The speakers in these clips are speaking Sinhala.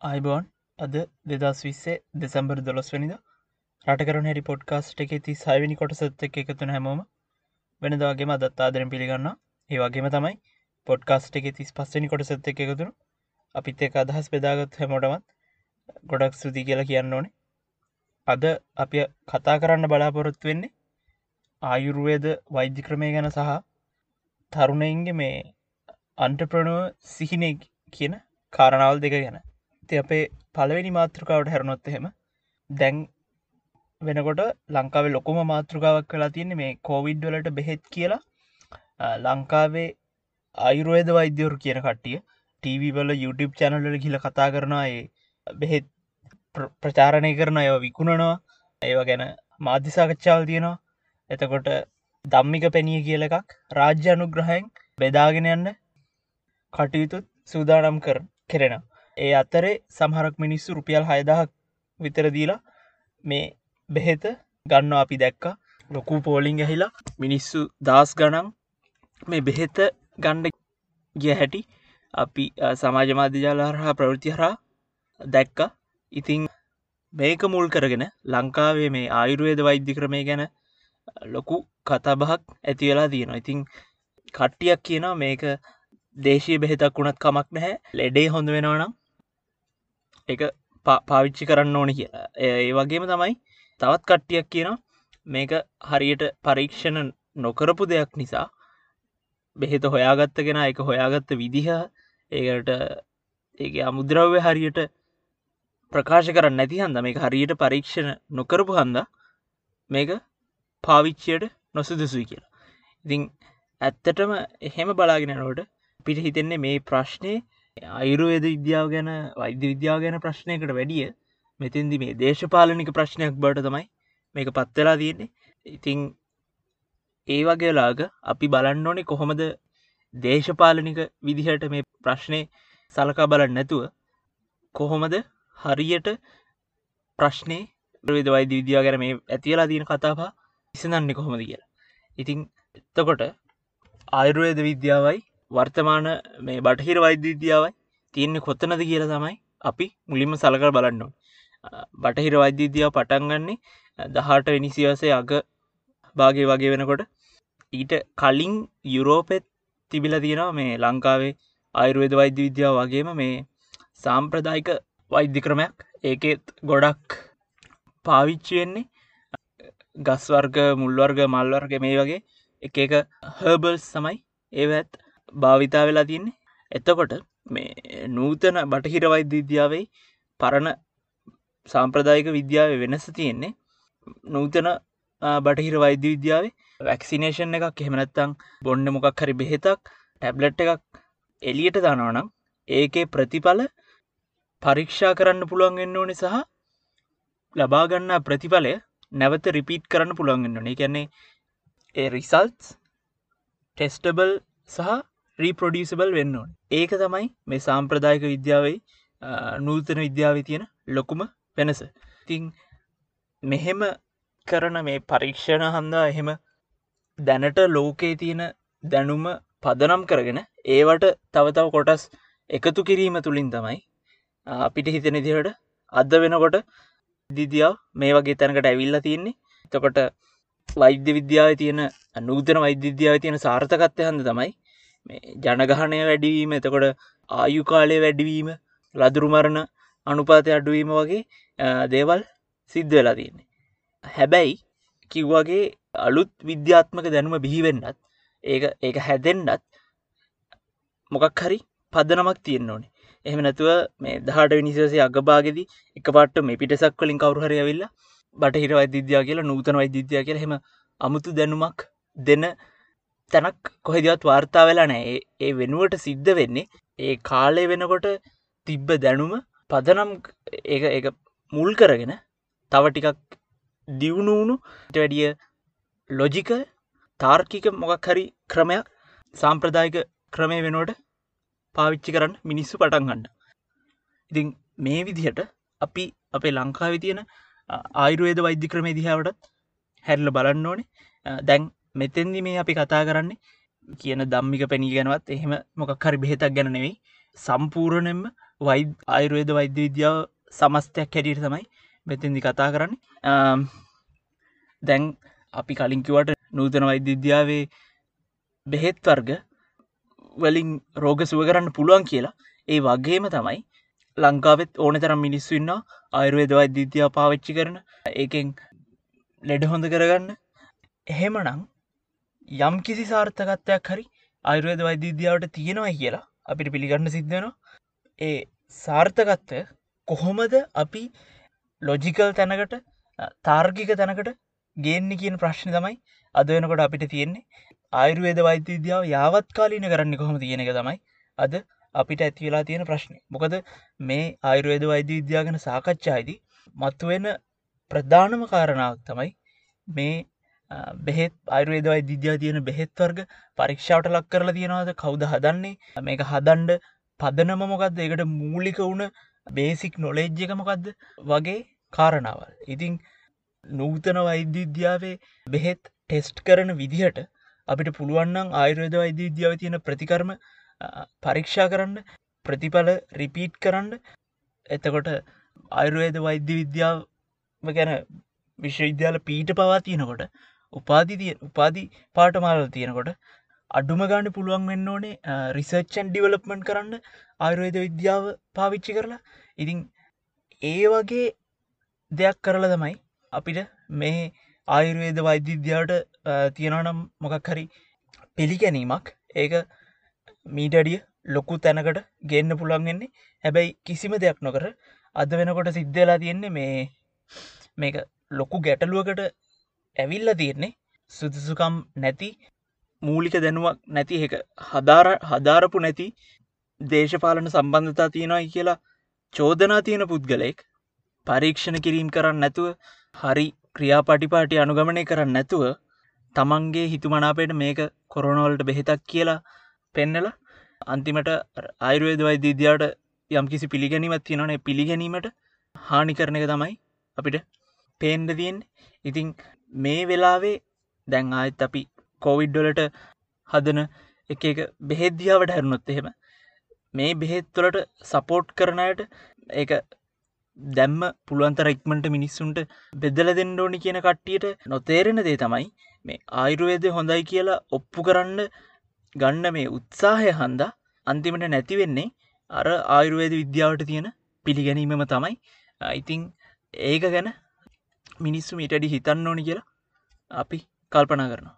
අයිබෝන් අද දෙදස් විස්සේ දෙසම්බර් දොළොස්වනිද රටකරන හැරි පොඩ්කාස්ට් එක ති සයිවිනි කොටසත් එක එකතුන හැමෝම වෙනදවාගේම අදත් ආදරෙන් පිළිගන්න ඒ වගේම තමයි පොඩ්කාස්ට් එක තිස් පස්සනි කොටසත් එක එකතුරු අපිත් එක අදහස් බෙදාගත් හැමෝටමත් ගොඩක් සුති කියලා කියන්න ඕනේ. අද අපි කතා කරන්න බලාපොරොත්තු වෙන්නේ ආයුරුවේද වෛද්‍ය ක්‍රමය ගැන සහ තරුණයින්ගේ මේ අන්ටප්‍රනුව සිහිනෙ කියන කාරණාවල් දෙක ගැන. ති අපේ පලවෙනි මාතෘකාවට හැරනොත් එහෙම දැන් වෙනකොට ලංකාවේ ලොකුම මාතෘකාවක් කලා තියන්නේ මේ කෝවිඩ් වලට බෙහෙත් කියලා. ලංකාවේ අයිරුවේද වෛද්‍යවරු කියන කට්ටිය ටීවවල YouTube චැනල්ල ගිල කතා කරනවා ඒ බෙහෙත් ප්‍රචාරණය කරන අය විකුණනවා. ඒව ගැන මාධ්‍යසාකච්ඡාවල් තියෙනවා එතකොට දම්මික පැණිය කියල එකක් රාජ්‍ය අනුග්‍රහයෙන් බෙදාගෙන යන්න කටයුතුත් සූදානම් කර කෙරෙනවා. ඒ අතරේ සමහරක් මිනිස්සු රුපියල් හයදහක් විතර දීලා මේ බෙහෙත ගන්න අපි දැක්ක. ලොකු පෝලිං ඇහිලා මිනිස්සු දස් ගණන් මේ බෙහෙත ගණ්ඩ ගිය හැටි අපි සමාජ මාධ්‍යජාලාරහා ප්‍රවෘති හරා දැක්ක. ඉතිං මේක මුල් කරගෙන ලංකාවේ මේ ආයුරුවේද වෛද්‍ය ක්‍රමය ගැන ලොකු කතාබහක් ඇති වෙලා තියෙනවා. ඉතිං කට්ටියක් කියනවා මේක දේශී බෙහෙතක් වුණත් කමක් නැහැ. ලෙඩේ හොඳ වෙනවනම් එක පාවිච්චි කරන්න ඕන කිය ඒ වගේම තමයි තවත් කට්ටියක් කියන මේක හරියට පරීක්ෂණ නොකරපු දෙයක් නිසා බෙහෙත හොයාගත්ත කෙන එක හොයාගත්ත විදිහ ඒකට ඒ අමුද්‍රව්‍ය හරියට ප්‍රකාශ කරන්න නැති හන්ද මේ හරියට පරීක්ෂණ නොකරපු හන්ද මේක පාවිච්චයට නොසුදුසුයි කියලා. ඉතිං ඇත්තටම එහෙම බලාගෙනනකොට පිට හිතෙන්නේ මේ ප්‍රශ්නය අයිරුවේද විද්‍යාව ගැන වෛද්‍ය විද්‍යාව ගැන ප්‍රශ්නයකට වැඩිය මෙතින්දි මේ දේශපාලනික ප්‍රශ්නයක් බට තමයි මේක පත්වෙලා තියෙන්නේ. ඉතිං ඒ වගේලාග අපි බලන්න ඕනේ කොහොමද දේශපාලනික විදිහට මේ ප්‍රශ්නය සලකා බලන්න නැතුව කොහොමද හරියට ප්‍රශ්නය ප්‍රවිද වෛද්‍ය විද්‍යා ගැන මේ ඇතිලා තියෙන කතාපා ඉසඳන්න කොහොමද කියලා. ඉතිං එත්තකොට ආයුර්වේද විද්‍යාවයි වර්තමාන මේ බටහිර වෛද්‍යවිද්‍යාවයි තියන්නේ කොත්තනද කියල තමයි අපි මුලින්ම සලකර බලන්නවා බටහිර වෛද්‍යවිද්‍යාව පටන්ගන්නේ දහට වෙනිසිවසේ අග භාගය වගේ වෙනකොට. ඊට කලින් යුරෝපෙත් තිබිල තියෙනවා මේ ලංකාවේ ආයුර්වේද වෛද්‍ය විද්‍යාව වගේම මේ සාම්ප්‍රදායික වෛද්‍ය ක්‍රමයක්. ඒකෙත් ගොඩක් පාවිච්චියෙන්නේ ගස්වර්ග මුල්වර්ග මල්වර්ග මේ වගේ එක එක හර්බල්ස් සමයි ඒවත් භාවිතා වෙලා තින්නේ එතකොට මේ නූතන බටහිර වෛද්‍ය විද්‍යාවයි පරණ සාම්ප්‍රදායික විද්‍යාව වෙනස තියෙන්නේ. නූතන බටහිර වෛද්‍ය විද්‍යාවේ වැක්සිනේෂන් එකක් එහෙමනැත්තං බොන්න මොකක් හරි බෙහෙතක් ටැබ්ලට් එකක් එලියට දනවනම් ඒකේ ප්‍රතිඵල පරීක්ෂා කරන්න පුළුවන්ගෙන්න්න ඕනි සහ ලබාගන්න ප්‍රතිඵලය නැවත රිපීට් කරන්න පුළුවන්ගෙන්න්න ඕනේ. කියන්නේ ඒ රිසල්ස් ටෙස්ටබල් සහ රීප්‍රොඩියසබල් වෙන්න ඕන්. ඒක තමයි මේ සාම්ප්‍රදායක විද්‍යාවයි නූතන විද්‍යාව තියෙන ලොකුම වෙනස. තිං මෙහෙම කරන මේ පරීක්ෂණ හන්දා එහෙම දැනට ලෝකයේ තියෙන දැනුම පදනම් කරගෙන ඒවට තවතව කොටස් එකතු කිරීම තුළින් තමයි අපිට හිතෙන දිහට අද වෙනකොට දිදියාව මේ වගේ තැනකට ඇවිල්ලා තියෙන්නේ. තකොට වෛද්‍ය විද්‍යාව තියෙන නූතන වෛද්‍යවිද්‍යාව තියෙන සාර්ථකත්වය හන්ද තමයි ජනගහනය වැඩිවීම එතකොට ආයු කාලය වැඩිවීම ලදුරුමරණ අනුපාතය අඩුවීම වගේ දේවල් සිද්ධ වෙලා තියන්නේ. හැබැයි කිව්වගේ අලුත් විද්‍යාත්මක දැනුම බිහිවෙන්නත් ඒ ඒක හැදෙන්ඩත් මොකක් හරි පදනමක් තියෙන්න්න ඕනේ. එහම නැතුව මේ දහට විනිසසේ අගභාගෙද එක පට මේ පිටසක් කලින් කවරුහරය වෙල්ලා බටහිර වෛද්‍යයා කියලා නූතන වෛද්‍යයා කියලා හෙම අමුතු දැනුමක් දෙන තැනක් කොහෙදවත් වාර්තා වෙලා නෑ ඒ වෙනුවට සිද්ධ වෙන්නේ ඒ කාලය වෙනකොට තිබ්බ දැනුම පදනම් ඒ මුල් කරගෙන තව ටිකක් දියුණුවුණු වැඩිය ලොජික තාර්කික මොකක් හරි ක්‍රමයක් සාම්ප්‍රදායික ක්‍රමය වෙනුවට පාවිච්චි කරන්න මිනිස්සු පටන් ගන්න. ඉතින් මේ විදිහට අපි අපේ ලංකාවි තියෙන ආයුරුවේද වෛද්‍ය ක්‍රමේ දිහාවටත් හැරල බලන්න ඕනේ. දැන් මෙතෙන්දි මේ අපි කතා කරන්නේ කියන දම්මික පැණී ගැනවත්. එහෙම මොකක් හරි බෙහෙතක් ගැනනෙවෙයි සම්පූර්ණයෙන්ම වයි අයිරුවේද වෛද්‍ය විද්‍යාව සමස්තයක් හැටියට තමයි මෙතින්දි කතා කරන්න. දැන් අපි කලින්කිවට නූතන වෛද්‍ය විද්‍යාවේ බෙහෙත් වර්ග වලින් රෝග සුව කරන්න පුළුවන් කියලා. ඒ වගේම තමයි ලංකාවෙත් ඕන තරම් මිනිස්සු ඉන්න අයුරුවේද වෛද්‍යීත්‍යයා පාවිච්චි කරන. ඒකෙන් ලෙඩ හොඳ කරගන්න. එහෙමනං යම් කිසි සාර්ථකත්වයක් හරි අයුරුවේද වෛද්‍යීද්‍යාවට තියෙනවා කියලා අපිට පිළිගන්න සිද්ධනවා ඒ සාර්ථකත්වය කොහොමද අපි ලොජිකල් තැනකට තාර්ගික තැනකට ගේන්න කියන ප්‍රශ්න තමයි අද වෙනකොට අපිට තියෙන්නේ. ආයුර්වේද වෛද්‍යවිද්‍යාව යාවත් කාලීන කරන්න කොහොම තියෙන එක තමයි අද අපිට ඇතිවෙලා තියෙන ප්‍රශ්නය මොකද මේ ආයුර්වේද වෛද්‍ය විද්‍යාගන සාකච්ඡායිදී මත්තුවෙන ප්‍රධානම කාරණාවක් තමයි මේ බෙහෙත් අයුර්වේද විද්‍යා තියෙන බෙහෙත්වර්ග පරීක්ෂාවට ලක් කරලා තියෙනවාද? කවුද හදන්නේ? මේක හදන්ඩ පදනම මොකක්ද එකට මූලික වුණ බේසික් නොලෙජ්ජ එක මොකක්ද වගේ කාරණාවල්. ඉතිං නූතන වෛද්‍යවිද්‍යාවේ බෙහෙත් ටෙස්ට් කරන විදිහට අපිට පුළුවන්නම් ආයුර්වේද වෛද්‍යවිද්‍යාව තියෙන ප්‍රතිකර්ම පරීක්ෂා කරන්න ප්‍රතිඵල රිපීට් කරන්න. එතකොට ආයුර්වේද වෛද්‍ය විද්‍යාව ගැන විශ්වවිද්‍යාල පීට පවා තියෙනකොට උපාදි තිය උපාදි පාටමාල තියෙනකොට අඩුම ගාන පුළුවන් වෙන්න ඕනේ රිසර්ච්චන් ඩිවලප්මන්් කරන්න ආයුර්වේද විද්‍යාව පාවිච්චි කරලා. ඉතිං ඒ වගේ දෙයක් කරලා තමයි අපිට මේ ආයුර්වේද වෛද්‍යවිද්‍යාවට තියෙනනම් මොකක් හරි පිළිගැනීමක්. ඒක මීටඩිය ලොකු තැනකට ගන්න පුළන්ගෙන්නේ හැබැයි කිසිම දෙයක් නොකර අද වෙනකොට සිද්ධලා තියෙන්නේ මේ මේක ලොකු ගැටලුවකට ඇවිල්ල තියෙන්නේ සුදුසුකම් නැති මූලික දැනුවක් නැති එක. හදාර හදාරපු නැති දේශපාලන සම්බන්ධතා තියෙනයි කියලා චෝදනා තියෙන පුද්ගලයෙක් පරීක්ෂණ කිරීම් කරන්න නැතුව හරි ක්‍රියාපටිපාටි අනුගමනය කරන්න නැතුව තමන්ගේ හිතුමනාපයට මේක කොරනවලට බෙහෙතක් කියලා පෙන්නල අන්තිමට අයිරුවේද වෛද්‍යීද්‍යාට යම් කිසි පිළිගැනීමත් තියෙනනේ පිළිගැනීමට හානි කරන එක තමයි අපිට පේන්ඩ තියෙන් ඉතිං මේ වෙලාවේ දැන් ආයත් අපි කෝවිඩ්ඩොලට හදන එක එක බෙහෙද්දියාවට හැරුණොත් එහෙම මේ බෙහෙත්තුලට සපෝට් කරනයට ඒ දැම්ම පුළුවන්තර ඉක්මට මිනිස්සුන්ට බෙදල දෙන්න ඕනි කියන කට්ටියට නොතේරෙන දේ තමයි මේ ආයුරුවේද හොඳයි කියලා ඔප්පු කරන්න ගන්න මේ උත්සාහය හන්දා අන්තිමට නැතිවෙන්නේ අර ආයුර්වේද විද්‍යාවට තියෙන පිළිගැනීමම තමයි. ඉතිං ඒක ගැන මිනිස්සු මිටඩි හිතන්න ඕනි කියලා අපි කල්පනා කරනවා.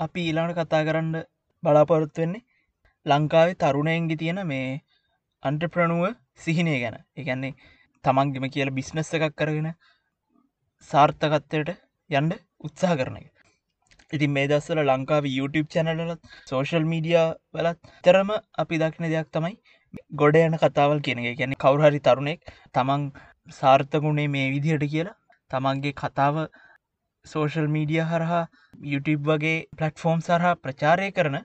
අපි ඊලාට කතා කරන්න බලාපොරොත්තු වෙන්නේ ලංකාවේ තරුණයන්ගි තියෙන මේ අන්ට්‍රප්‍රණුව සිහිනය ගැන. එකන්නේ තමන්ගෙම කියල බිස්නස්ස එකක් කරගෙන සාර්ථකත්වයට යන්ඩ උත්සාහ කරන එක. ඉතින් මේ දස්සල ලංකාව YouTube චැනලත් සෝශල් මීඩිය වලත් තරම අපි දක්න දෙයක් තමයි ගොඩ යන කතාවල් කියන එක. ගැන කවුරහරි තරුණෙක් තමන් සාර්ථකුණේ මේ විදිහට කියලා තමන්ගේ කතාව සෝශල් මීඩිය හරහා YouTube වගේ පලට්ෆෝර්ම් සරහා ප්‍රචාරය කරන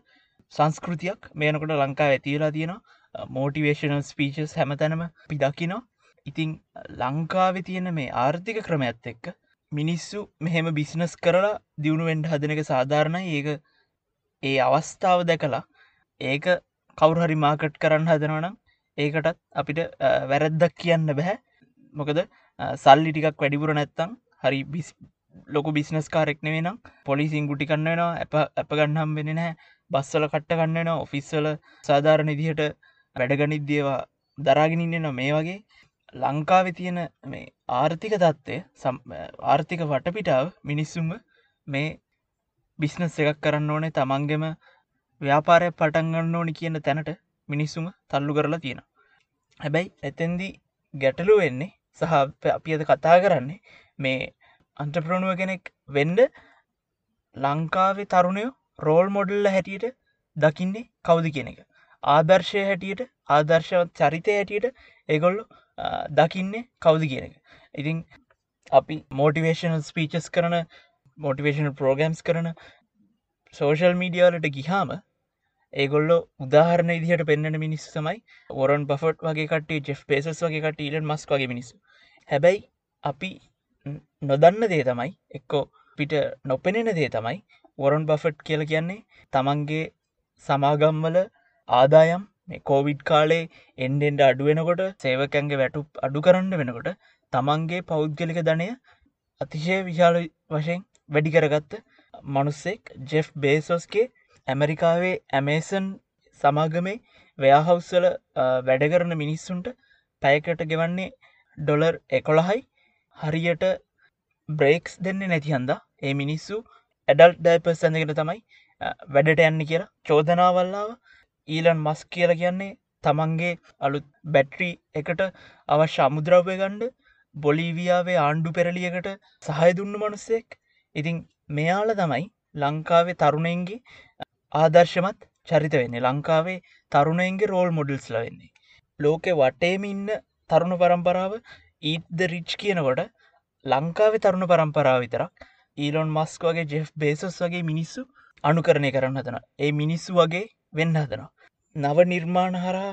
සංස්කෘතියක් මේනකොට ලංකා ඇතිවෙලා තියෙනවා. මෝටිවේශනල් ස්පීචස් හැමතැනම පිදකිනවා ඉතිං ලංකාවෙ තියෙන මේ ආර්ථික ක්‍රමඇත් එක්ක මිනිස්සු මෙහෙම බිස්නස් කරලා දියුණුවෙන්ඩ හදන එක සාධාරණයි. ඒක ඒ අවස්ථාව දැකලා ඒක කවුරහරි මාකට් කරන්න හදනවනම් ඒකටත් අපිට වැරැද්දක් කියන්න බැහැ මොකද සල්ලි ටිකක් වැඩිපුර නැත්තං හරි බිස් ලොකු බිස්නස් කාරෙක්නෙවේ නම් පොලිසින් ගුටි කන්නනවා ඇප අප ගන්නම් වෙන නෑ බස්සල කට්ට කන්නනවා ඔෆිස්සල සාධාරණ ඉදිහට වැඩගනිද්දේවා දරාගෙනන්න මේ වගේ ලංකාවෙ තියෙන මේ ආර්ථික තත්ත්වය ආර්ථික වටපිටාව මිනිස්සුම මේ බිස්නස් එකක් කරන්න ඕනේ. තමන්ගෙම ව්‍යාපාරය පටන්ගන්න ඕනි කියන තැනට මිනිස්සුම තල්ලු කරලා තියෙන හැබැයි එතැන්දි ගැටලු වෙන්නේ සහ අපි අද කතා කරන්නේ මේ අන්ටප්‍රණුව කෙනෙක් වෙන්ඩ ලංකාවේ තරුණයෝ රෝල් මොඩල්ල හැටියට දකින්නේ කවුද කියන එක. ආදර්ශය හැටියට ආදර්ශවත් චරිතය හැටියට ඒගොල්ලු දකින්නේ කවුද කියන එක. ඉතින් අපි මෝටිවේශනල් ස්පීචස් කරන මෝටිවේශනල් ප්‍රෝගම්ස් කරන සෝෂල් මීඩියාලට ගිහාම ඒගොල්ල උදාහරණ ඉදිහට පෙන්න්න මිනිස් සමයි ොරන් බෆට් වගේ කට ජේ පේසස් වගේ කට ඊලන් මස් වගේ මිනිස්සු. හැබැයි අපි නොදන්න දේ තමයි එක්කෝ පිට නොපෙනෙන දේ තමයි වොරන් බෆට් කියල කියන්නේ තමන්ගේ සමාගම්වල ආදායම්. කෝවිඩ් කාලේ එන්ඩෙන්ඩ අඩුවෙනකොට සේවකැන්ගේ වැටු අඩු කරන්න වෙනකොට තමන්ගේ පෞද්ගලික ධනය අතිශය විශාල වශයෙන් වැඩි කරගත්ත මනුස්සෙක් ජෙෆ් බේසෝස්ගේ ඇමරිකාවේ ඇමේසන් සමාගමේ ව්‍යහවස්සල වැඩකරන මිනිස්සුන්ට පැයකට ගෙවන්නේ ඩොලර් එකොළහයි. හරියට බ්‍රේක්ස් දෙන්න නැති හන්ද. ඒ මිනිස්සු ඇඩල් ඩයිපස් සඳකට තමයි වැඩට යන්න කියලා චෝදනාවල්ලාව ඊලන් මස් කියල කියන්නේ තමන්ගේ අලුත් බැට්‍රී එකට අවශ්‍ය අමුද්‍රව්‍ය ගණ්ඩ බොලීවියාවේ ආණ්ඩු පෙරලියකට සහය දුන්න මනුස්සෙක්. ඉතින් මෙයාල තමයි ලංකාවේ තරුණයන්ගේ ආදර්ශමත් චරිත වෙන්නේ. ලංකාවේ තරුණයන්ගේ රෝල් මොඩල්ස් ලවෙන්නේ ලෝකෙ වටේම ඉන්න තරුණ පරම්පරාව ඊත්ද රිච් කියනකොට ලංකාවේ තරුණ පරම්පරාව විතරක් ඊලොන් මස්ක් වගේ ජෙෆ් බේසස් වගේ මිනිස්සු අනුකරණය කරන්න හදන ඒ මිනිස්සු වගේ වෙන්න හදනවා. නව නිර්මාණ හරහා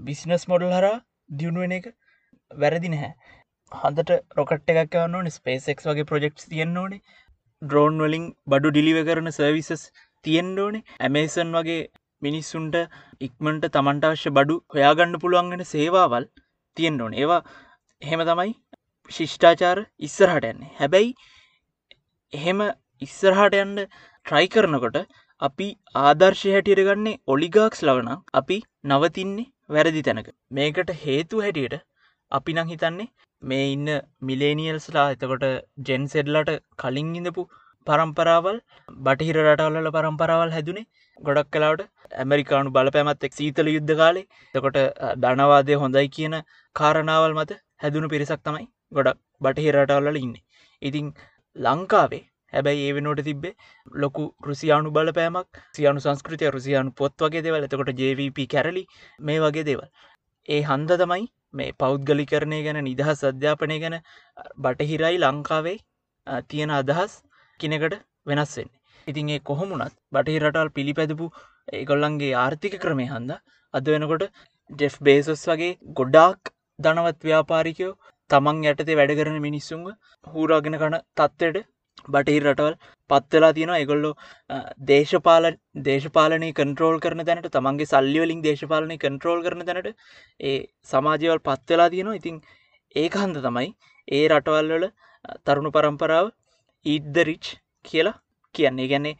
බිසිනස් මොඩල් හරා දියුණුවෙන එක වැරදි නැහැ. හඳට රොකට් එකක් වන්න ස්පේසෙක් වගේ ප්‍රජෙක්් තියෙන් ඕනේ. ඩ්‍රෝන් වලින් බඩු ඩිලිව කරන සර්විසස් තියෙන් ඕනේ. ඇමේසන් වගේ මිනිස්සුන්ට ඉක්මට තමන්ට අවශ්‍ය බඩු හොයාගන්න පුළුවන්ගෙන සේවාවල් තියෙන් ඕන. ඒවා එහෙම තමයි ශිෂ්ඨාචාර ඉස්සරහට යන්නේ. හැබැයි එහෙම ඉස්සරහට යන්න ට්‍රයි කරනකොට අපි ආදර්ශය හැටියට ගන්නේ ඔලිගාක්ස් ලවනම් අපි නවතින්නේ වැරදි තැනක. මේකට හේතු හැටියට අපි නං හිතන්නේ මේ ඉන්න මිලේනියල්ස්ලා එතකොට ජෙන්සෙඩ්ලට කලින් ඉඳපු පරම්පරාවල් බටහිර රටවල්ල පරම්පරාවල් හැදුනේ ගොඩක් කලාවට. ඇමරිකානු බලපැමත් එක් සීතල යුද්ධ කාලේ. තකොට ධනවාදය හොඳයි කියන කාරණාවල් මත හැදුණු පිරිසක් තමයි ගොඩක් බටහිර රටවල්ල ඉන්න. ඉතිං ලංකාවේ හැබැයි ඒ වෙනෝට තිබේ ලොකු රුසියානු බලපෑමක් සියනු සංස්කෘතිය රුසියානු පොත් වගේ දෙවල්. එතකොට ජVP කැරලි මේ වගේ දේවල්. ඒ හන්ද තමයි මේ පෞද්ගලි කරණය ගැන නිදහස් අධ්‍යාපනය ගැන බටහිරයි ලංකාවේ තියෙන අදහස් කිනෙකට වෙනස්වෙන්න ඉතින් ඒ කොහොමුණත් බටහිරටල් පිළිපැදපු ඒගොල්ලන්ගේ ආර්ථික ක්‍රමය හන්ද අද වෙනකොට ජෙෆ් බේසොස් වගේ ගොඩාක් ධනවත් ව්‍යාපාරිකයෝ තමන් යටතේ වැඩ කරන මිනිස්සුන්ව හූරාගෙන කන තත්ත්වයට බටහිර රටවල් පත්වෙලා තියෙනවා. එගොල්ලෝ දේශපාල දේශපාලනය කන්ට්‍රෝල් කරන තැනට තමන්ගේ සල්ලිවලින් දේශපාලනය කන්ට්‍රෝල් කරන තැනට ඒ සමාජයවල් පත්වෙලා තියෙනවා. ඉතින් ඒක හන්ද තමයි ඒ රටවල්වල තරුණු පරම්පරාව ඊද්ද රිච් කියලා කියන්නේ. ගැන්නේ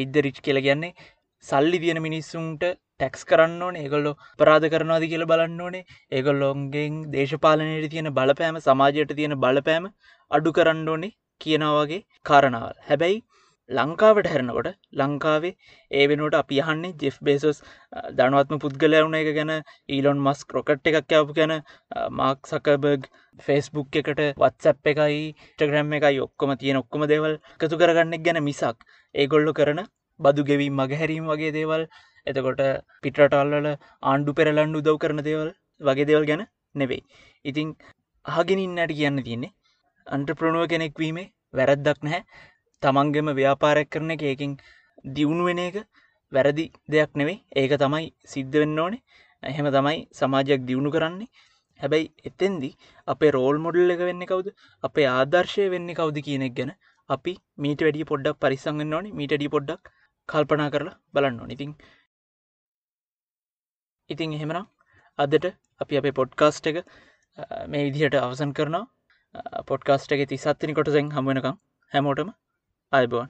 ඒද්ද රිච් කියල කියන්නේ සල්ලි තියෙන මිනිස්සුන්ට ටැක්ස් කරන්න ඕන. ඒගොල්ලො ප්‍රාධ කරනවාද කියල බලන්න ඕනේ. ඒගොල්ලොන්ගෙන් දේශපාලනයට තියෙන බලපෑම සමාජයට තියෙන බලපෑම අඩු කරන්න ඕනේ. කියනවගේ කාරණාවල්. හැබැයි ලංකාවට හැරනකොට ලංකාවේ ඒ වෙනුවට අපි අහන්නේ ජෙෆ් බේසස් දනවත්ම පුද්ගලයවුණ එක ගැන ඊලොන් මස් ක්‍රොකට් එකක් යපු ගැන මාක් සකබර්ග් ෆෙස්බුක් එකට වත්සැප් එකයි ටග්‍රම් එකයි ඔක්කොම තියෙන ඔක්කොම දේවල් කතු කරගන්නෙක් ගැන මිසක් ඒගොල්ලො කරන බදු ගෙවීම් මගහැරීම් වගේ දේවල් එතකොට පිටරටල්වල ආණ්ඩු පෙරලන්ඩු දව් කරන දේවල් වගේ දේවල් ගැන නෙවෙයි. ඉතිං අහගෙනින්නට කියන්න තියන්නේ අන්ට ප්‍රණුව කෙනෙක් වීමේ වැරද්දක් නැහැ. තමන්ගෙම ව්‍යාපාරයක් කරන එක ඒකින් දියුණුවෙන එක වැරදි දෙයක් නෙවෙයි. ඒක තමයි සිද්ධ වෙන්න ඕනේ. එහෙම තමයි සමාජයක් දියුණු කරන්නේ. හැබැයි එතෙන්දි අපේ රෝල් මොඩල් එක වෙන්න කවුද? අපේ ආදර්ශය වෙන්න කවුද කියනෙක් ගැන අපි මීට වැඩිය පොඩ්ඩක් පරිසංගන්න ඕනේ. මීටඩි පොඩ්ඩක් කල්පනා කරලා බලන්න ඕන. ඉතින් ඉතින් එහෙමනම් අදට අපි අපේ පොඩ්කාස්ට් එක මේ විදිහට අවසන් කරනවා. පොඩ්කාස්ට එක තිසත්තිනි කොටසෙන් හමුවෙනකම් හැමෝටම අයිබෝන්